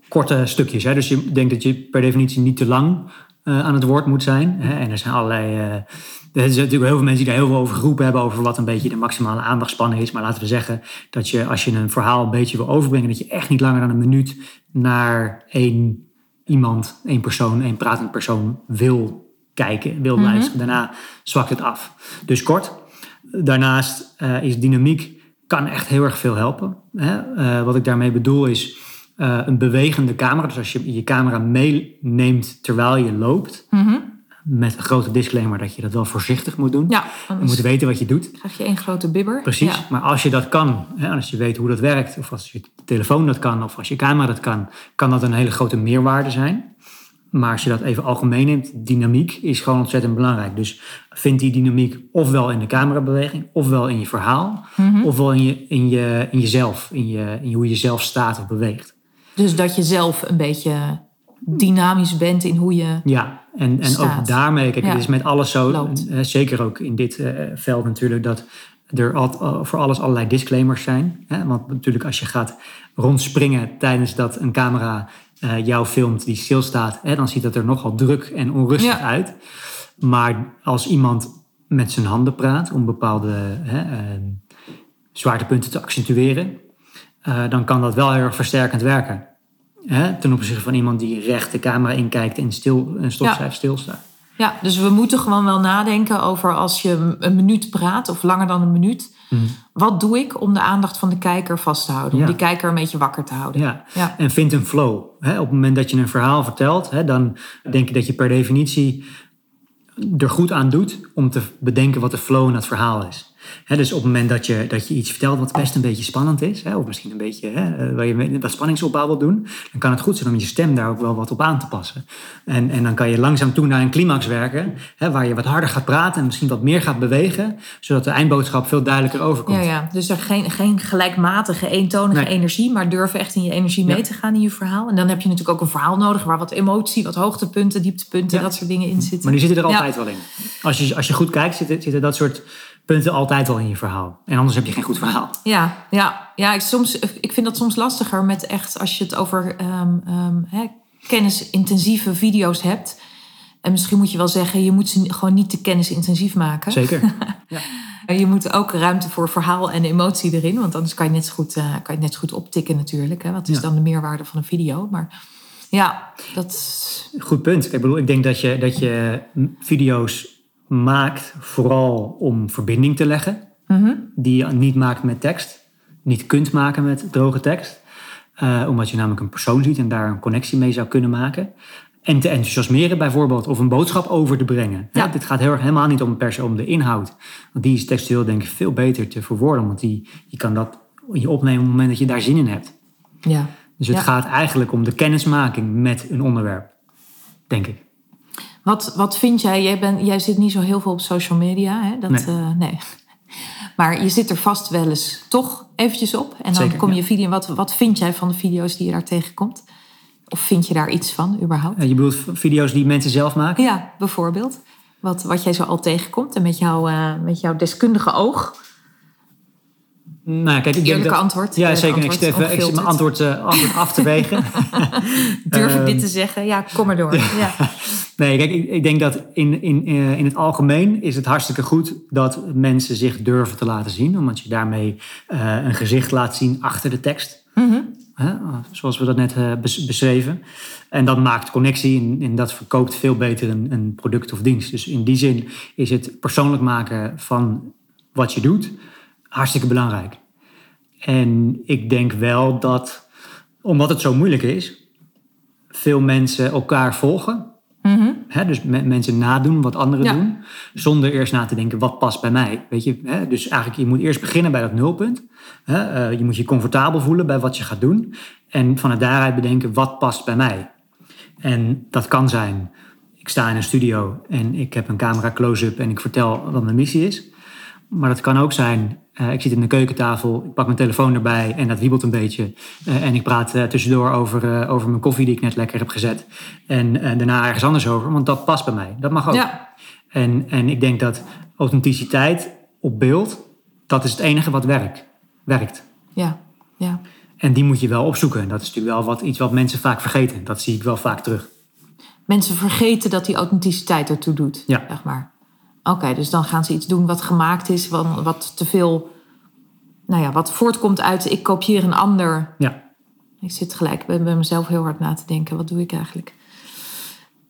korte stukjes. Hè? Dus je denkt dat je per definitie niet te lang aan het woord moet zijn. Hè? En er zijn allerlei... er zijn natuurlijk heel veel mensen die daar heel veel over geroepen hebben... over wat een beetje de maximale aandachtspannen is. Maar laten we zeggen dat je als je een verhaal een beetje wil overbrengen... dat je echt niet langer dan een minuut naar één iemand, één persoon, één pratend persoon wil kijken, wil luisteren. Daarna zwakt het af. Dus kort. Daarnaast eh, is dynamiek kan echt heel erg veel helpen. Hè? Eh, wat ik daarmee bedoel is eh, een bewegende camera. Dus als je je camera meeneemt terwijl je loopt, met een grote disclaimer dat je dat wel voorzichtig moet doen. ja Je moet weten wat je doet. krijg je één grote bibber. Precies, Ja. maar als je dat kan, hè, als je weet hoe dat werkt, of als je telefoon dat kan, of als je camera dat kan, kan dat een hele grote meerwaarde zijn. Maar als je dat even algemeen neemt, dynamiek is gewoon ontzettend belangrijk. Dus vind die dynamiek ofwel in de camerabeweging, ofwel in je verhaal, ofwel in, je, in, je, in jezelf, in, je, in hoe je zelf staat of beweegt. Dus dat je zelf een beetje dynamisch bent in hoe je. Ja, en, en ook daarmee, kijk, Ja. het is met alles zo, eh, zeker ook in dit eh, veld natuurlijk, dat er al, al- voor alles allerlei disclaimers zijn. Hè? Want natuurlijk als je gaat rondspringen tijdens dat een camera eh, jou filmt die stilstaat, hè, dan ziet dat er nogal druk en onrustig Ja. uit. Maar als iemand met zijn handen praat om bepaalde hè, eh, zwaartepunten te accentueren, eh, dan kan dat wel heel erg versterkend werken. Hè? Ten opzichte van iemand die recht de camera inkijkt en stil en stopschijf stilstaat. Ja, dus we moeten gewoon wel nadenken over als je een minuut praat of langer dan een minuut. Wat doe ik om de aandacht van de kijker vast te houden? Om Ja. die kijker een beetje wakker te houden. Ja. Ja. En vind een flow. Hè? Op het moment dat je een verhaal vertelt, hè, dan denk ik dat je per definitie er goed aan doet om te bedenken wat de flow in dat verhaal is. Dus op het moment dat je, dat je iets vertelt wat best een beetje spannend is, of misschien een beetje eh, waar je wat spanningsopbouw wil doen, dan kan het goed zijn om je stem daar ook wel wat op aan te passen. En, en dan kan je langzaam toe naar een climax werken, waar je wat harder gaat praten en misschien wat meer gaat bewegen, zodat de eindboodschap veel duidelijker overkomt. Ja, ja. Dus er geen, geen gelijkmatige, eentonige Nee. energie, maar durven echt in je energie mee Ja. te gaan in je verhaal. En dan heb je natuurlijk ook een verhaal nodig waar wat emotie, wat hoogtepunten, dieptepunten, Ja. dat soort dingen in zitten. Maar die zitten er altijd wel in. Als je, als je goed kijkt, zitten, zitten dat soort punten altijd wel in je verhaal. En anders heb je geen goed verhaal. Ja, ja, ja ik, soms, ik vind dat soms lastiger met echt als je het over ehm, ehm, hè, kennisintensieve video's hebt. En misschien moet je wel zeggen, je moet ze gewoon niet te kennisintensief maken. Zeker. Je moet ook ruimte voor verhaal en emotie erin. Want anders kan je net zo goed, eh, kan je het net zo goed optikken natuurlijk. Hè? Wat is Ja. dan de meerwaarde van een video? Maar ja, dat... Goed punt. Ik bedoel, ik denk dat je, dat je video's maakt vooral om verbinding te leggen. Die je niet maakt met tekst. Niet kunt maken met droge tekst. Eh, omdat je namelijk een persoon ziet en daar een connectie mee zou kunnen maken. En te enthousiasmeren bijvoorbeeld. Of een boodschap over te brengen. Ja. Hè, Dit gaat heel erg helemaal niet om per se om de inhoud. Want die is textueel denk ik veel beter te verwoorden. Want die, je kan dat je opnemen op het moment dat je daar zin in hebt. Ja. Dus het Ja. gaat eigenlijk om de kennismaking met een onderwerp. Denk ik. Wat, wat vind jij? Jij, bent, jij zit niet zo heel veel op social media. Hè? Dat, Nee. eh, nee. Maar je zit er vast wel eens toch eventjes op. En dan Zeker, kom je ja. video. Wat, wat vind jij van de video's die je daar tegenkomt? Of vind je daar iets van überhaupt? Je bedoelt video's die mensen zelf maken? Ja, bijvoorbeeld. Wat, wat jij zo al tegenkomt. En met, jou, eh, met jouw deskundige oog. Nou, kijk, ik denk Eerlijke dat- antwoord. Ja, zeker. Ik zit even mijn antwoord, eh, antwoord af te wegen. Durf ik Ehm, dit te zeggen? Ja, kom maar door. Ja. nee, kijk, ik, ik denk dat in, in, eh, in het algemeen is het hartstikke goed dat mensen zich durven te laten zien. Omdat je daarmee eh, een gezicht laat zien achter de tekst. Mhm. Hè, zoals we dat net eh, bes- beschreven. En dat maakt connectie en, en dat verkoopt veel beter een, een product of dienst. Dus in die zin is het persoonlijk maken van wat je doet hartstikke belangrijk. En ik denk wel dat, omdat het zo moeilijk is, veel mensen elkaar volgen. Hè, dus me- mensen nadoen wat anderen Ja. doen, zonder eerst na te denken wat past bij mij. Weet je, hè? Dus eigenlijk, je moet eerst beginnen bij dat nulpunt. Hè? Eh, je moet je comfortabel voelen bij wat je gaat doen. En vanuit daaruit bedenken wat past bij mij. En dat kan zijn, ik sta in een studio en ik heb een camera close-up en ik vertel wat mijn missie is. Maar dat kan ook zijn, eh, ik zit in de keukentafel, ik pak mijn telefoon erbij en dat wiebelt een beetje. Eh, en ik praat eh, tussendoor over, over mijn koffie die ik net lekker heb gezet. En daarna ergens anders over, want dat past bij mij. Dat mag ook. Ja. En, en ik denk dat authenticiteit op beeld, dat is het enige wat werkt. werkt. Ja. ja. En die moet je wel opzoeken. En dat is natuurlijk wel wat, iets wat mensen vaak vergeten. Dat zie ik wel vaak terug. Mensen vergeten dat die authenticiteit ertoe doet. Ja. Zeg maar. Oké, dus dan gaan ze iets doen wat gemaakt is, wat, wat te veel, nou ja, wat voortkomt uit ik kopieer een ander. Ja, Ik zit gelijk bij, bij mezelf heel hard na te denken, wat doe ik eigenlijk?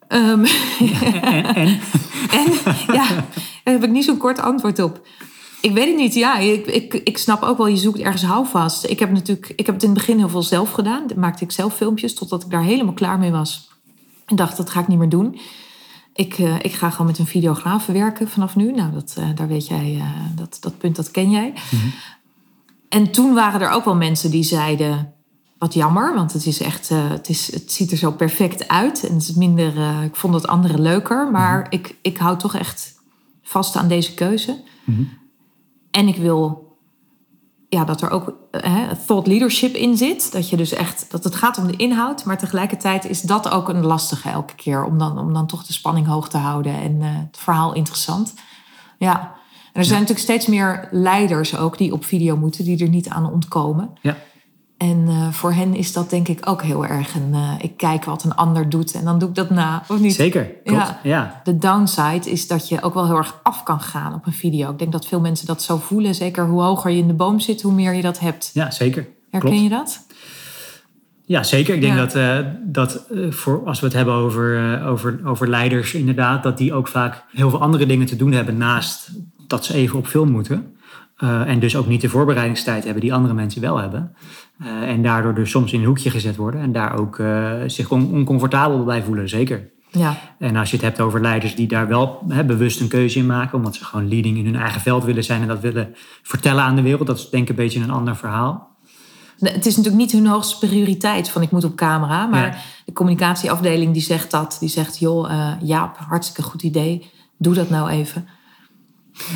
Ehm, en, en en ja, daar heb ik niet zo'n kort antwoord op. Ik weet het niet, ja. Ik, ik, ik snap ook wel, je zoekt ergens houvast. Ik heb, natuurlijk, ik heb het in het begin heel veel zelf gedaan. Dan maakte ik zelf filmpjes totdat ik daar helemaal klaar mee was. En dacht, dat ga ik niet meer doen. Ik, eh, ik ga gewoon met een videograaf werken vanaf nu. Nou, dat, eh, daar weet jij, eh, dat, dat punt, dat ken jij. En toen waren er ook wel mensen die zeiden... Wat jammer, want het, is echt, het, is, het ziet er zo perfect uit. En het is minder, ik vond het andere leuker. Maar ik, ik hou toch echt vast aan deze keuze. En ik wil, ja, dat er ook hè, thought leadership in zit. Dat je dus echt dat het gaat om de inhoud, maar tegelijkertijd is dat ook een lastige elke keer om dan, om dan toch de spanning hoog te houden en uh, het verhaal interessant. Ja. En er zijn natuurlijk steeds meer leiders ook die op video moeten, die er niet aan ontkomen. Ja. En uh, voor hen is dat denk ik ook heel erg een... Uh, ik kijk wat een ander doet en dan doe ik dat na, of niet? Zeker, klopt. Ja. ja. De downside is dat je ook wel heel erg af kan gaan op een video. Ik denk dat veel mensen dat zo voelen. Zeker hoe hoger je in de boom zit, hoe meer je dat hebt. Ja, zeker. Herken klopt. je dat? Ja, zeker. Ik denk ja. dat, uh, dat voor, als we het hebben over, over, over leiders, inderdaad, dat die ook vaak heel veel andere dingen te doen hebben naast dat ze even op film moeten. En dus ook niet de voorbereidingstijd hebben die andere mensen wel hebben. Uh, en daardoor dus soms in een hoekje gezet worden en daar ook uh, zich on oncomfortabel bij voelen, zeker. Ja. En als je het hebt over leiders die daar wel hè, bewust een keuze in maken, omdat ze gewoon leading in hun eigen veld willen zijn en dat willen vertellen aan de wereld, dat is denk ik een beetje een ander verhaal. Het is natuurlijk niet hun hoogste prioriteit van ik moet op camera, maar ja. de communicatieafdeling die zegt dat, die zegt joh uh, Jaap, hartstikke goed idee, doe dat nou even.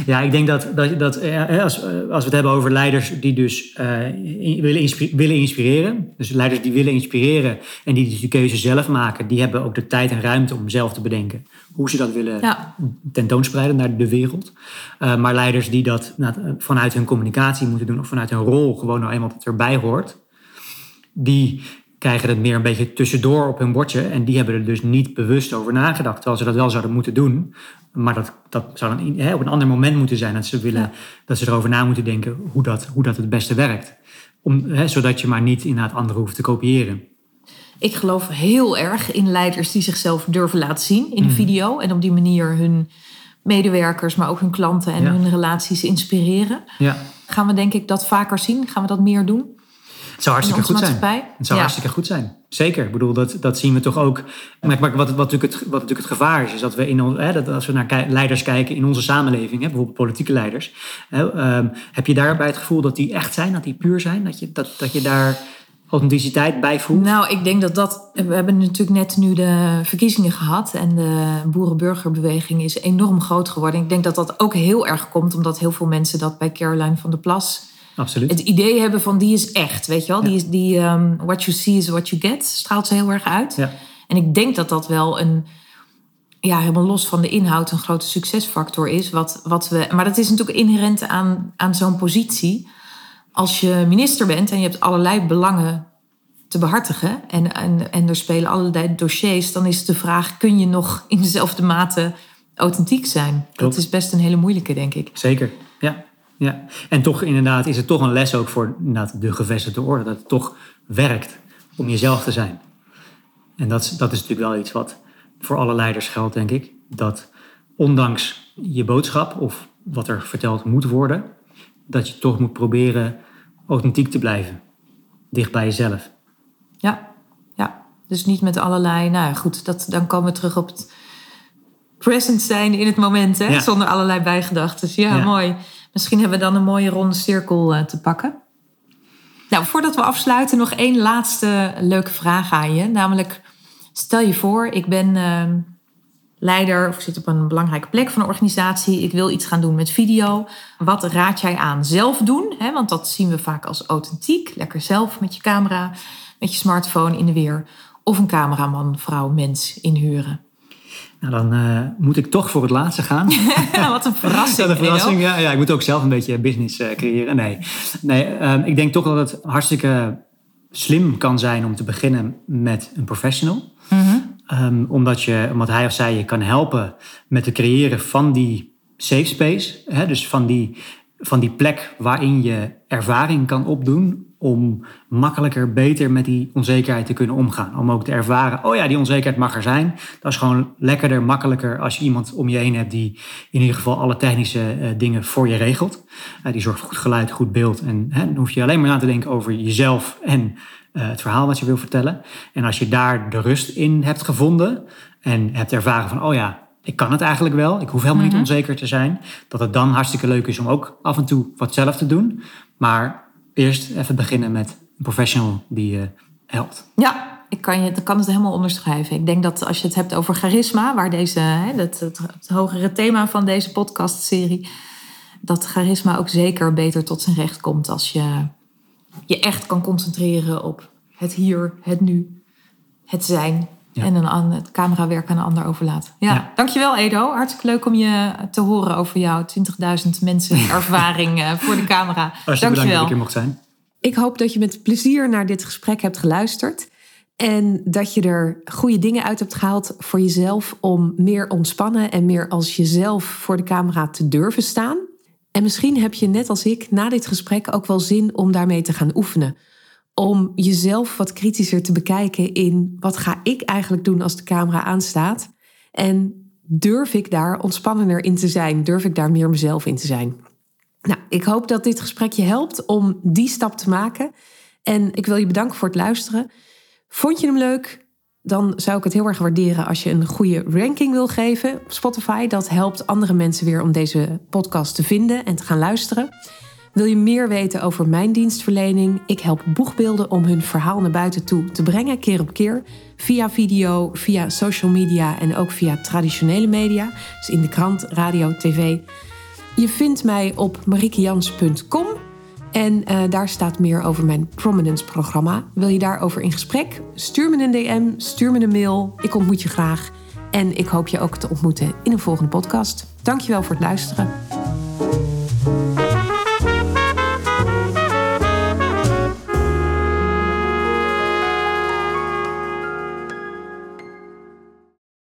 Ja, ik denk dat, dat, dat als, als we het hebben over leiders die dus uh, willen, inspi willen inspireren. Dus leiders die willen inspireren en die dus die keuze zelf maken. Die hebben ook de tijd en ruimte om zelf te bedenken hoe ze dat willen ja. tentoonspreiden naar de wereld. Uh, maar leiders die dat nou, vanuit hun communicatie moeten doen of vanuit hun rol gewoon nou eenmaal dat erbij hoort. Die krijgen het meer een beetje tussendoor op hun bordje. En die hebben er dus niet bewust over nagedacht. Terwijl ze dat wel zouden moeten doen. Maar dat, dat zou dan hè, op een ander moment moeten zijn. Dat ze, willen, ja. dat ze erover na moeten denken hoe dat, hoe dat het beste werkt. Om, hè, zodat je maar niet inderdaad anderen hoeft te kopiëren. Ik geloof heel erg in leiders die zichzelf durven laten zien in een mm. video. En op die manier hun medewerkers, maar ook hun klanten en Ja. hun relaties inspireren. Ja. Gaan we denk ik dat vaker zien? Gaan we dat meer doen? Het zou hartstikke goed zijn. Het zou Ja. hartstikke goed zijn. Zeker. Ik bedoel, dat, dat zien we toch ook. Maar, wat, wat, natuurlijk het, wat natuurlijk het gevaar is, is dat we in hè, dat als we naar leiders kijken in onze samenleving, hè, bijvoorbeeld politieke leiders, hè, ehm, heb je daarbij het gevoel dat die echt zijn, dat die puur zijn, dat je, dat, dat je daar authenticiteit bij voelt? Nou, ik denk dat dat. We hebben natuurlijk net nu de verkiezingen gehad. En de boerenburgerbeweging is enorm groot geworden. Ik denk dat dat ook heel erg komt omdat heel veel mensen dat bij Caroline van der Plas. Absoluut. het idee hebben van die is echt. Weet je wel? Die, is, die um, what you see is what you get. Straalt ze heel erg uit. Ja. En ik denk dat dat wel een. Ja, helemaal los van de inhoud, een grote succesfactor is. Wat, wat we, maar dat is natuurlijk inherent aan, aan zo'n positie. Als je minister bent en je hebt allerlei belangen te behartigen. En, en, en er spelen allerlei dossiers. Dan is de vraag: kun je nog in dezelfde mate authentiek zijn? Klopt. Dat is best een hele moeilijke, denk ik. Zeker, ja. Ja. En toch inderdaad is het toch een les ook voor de gevestigde orde. Dat het toch werkt om jezelf te zijn. En dat, is- dat is natuurlijk wel iets wat voor alle leiders geldt, denk ik. Dat ondanks je boodschap of wat er verteld moet worden... dat je toch moet proberen authentiek te blijven. Dicht bij jezelf. Ja, ja. Dus niet met allerlei. Nou goed, dat, dan komen we terug op het present zijn in het moment, hè? Ja. zonder allerlei bijgedachten. Ja, Ja. mooi. Misschien hebben we dan een mooie ronde cirkel eh, te pakken. Nou, voordat we afsluiten, nog één laatste leuke vraag aan je. Namelijk, stel je voor, ik ben eh, leider of zit op een belangrijke plek van een organisatie. Ik wil iets gaan doen met video. Wat raad jij aan? Zelf doen, hè? want dat zien we vaak als authentiek. Lekker zelf met je camera, met je smartphone in de weer. Of een cameraman, vrouw, mens inhuren. Nou, dan eh, moet ik toch voor het laatste gaan. Wat een verrassing. Ja, de verrassing. Ja, ja, ik moet ook zelf een beetje business eh, creëren. Nee, nee ehm, ik denk toch dat het hartstikke slim kan zijn om te beginnen met een professional. Mhm. Ehm, omdat, je, omdat hij of zij je kan helpen met het creëren van die safe space. Hè, dus van die, van die plek waarin je ervaring kan opdoen. Om makkelijker, beter met die onzekerheid te kunnen omgaan. Om ook te ervaren, oh ja, die onzekerheid mag er zijn. Dat is gewoon lekkerder, makkelijker als je iemand om je heen hebt die in ieder geval alle technische eh, dingen voor je regelt. Eh, die zorgt voor goed geluid, goed beeld. En hè, dan hoef je alleen maar na te denken over jezelf en eh, het verhaal wat je wil vertellen. En als je daar de rust in hebt gevonden en hebt ervaren van, oh ja, ik kan het eigenlijk wel. Ik hoef helemaal niet onzeker te zijn. Dat het dan hartstikke leuk is om ook af en toe wat zelf te doen. Maar eerst even beginnen met een professional die je helpt. Ja, ik kan, je, ik kan het helemaal onderschrijven. Ik denk dat als je het hebt over charisma, waar deze, hè, het, het, het hogere thema van deze podcastserie, dat charisma ook zeker beter tot zijn recht komt als je je echt kan concentreren op het hier, het nu, het zijn. En een, aan het camerawerk aan een ander overlaat. Ja, ja, dankjewel Edo. Hartstikke leuk om je te horen over jouw 20.000 mensen ervaring eh, voor de camera. Als je dankjewel. dat ik hier mocht zijn. Ik hoop dat je met plezier naar dit gesprek hebt geluisterd. En dat je er goede dingen uit hebt gehaald voor jezelf om meer ontspannen en meer als jezelf voor de camera te durven staan. En misschien heb je net als ik na dit gesprek ook wel zin om daarmee te gaan oefenen. Om jezelf wat kritischer te bekijken in wat ga ik eigenlijk doen als de camera aanstaat. En durf ik daar ontspannender in te zijn? Durf ik daar meer mezelf in te zijn? Nou, ik hoop dat dit gesprek je helpt om die stap te maken. En ik wil je bedanken voor het luisteren. Vond je hem leuk? Dan zou ik het heel erg waarderen als je een goede ranking wil geven op Spotify. Dat helpt andere mensen weer om deze podcast te vinden en te gaan luisteren. Wil je meer weten over mijn dienstverlening? Ik help boegbeelden om hun verhaal naar buiten toe te brengen, keer op keer. Via video, via social media en ook via traditionele media. Dus in de krant, radio, tv. Je vindt mij op marikejans.com. En uh, daar staat meer over mijn Prominence-programma. Wil je daarover in gesprek? Stuur me een DM, stuur me een mail. Ik ontmoet je graag. En ik hoop je ook te ontmoeten in een volgende podcast. Dankjewel voor het luisteren.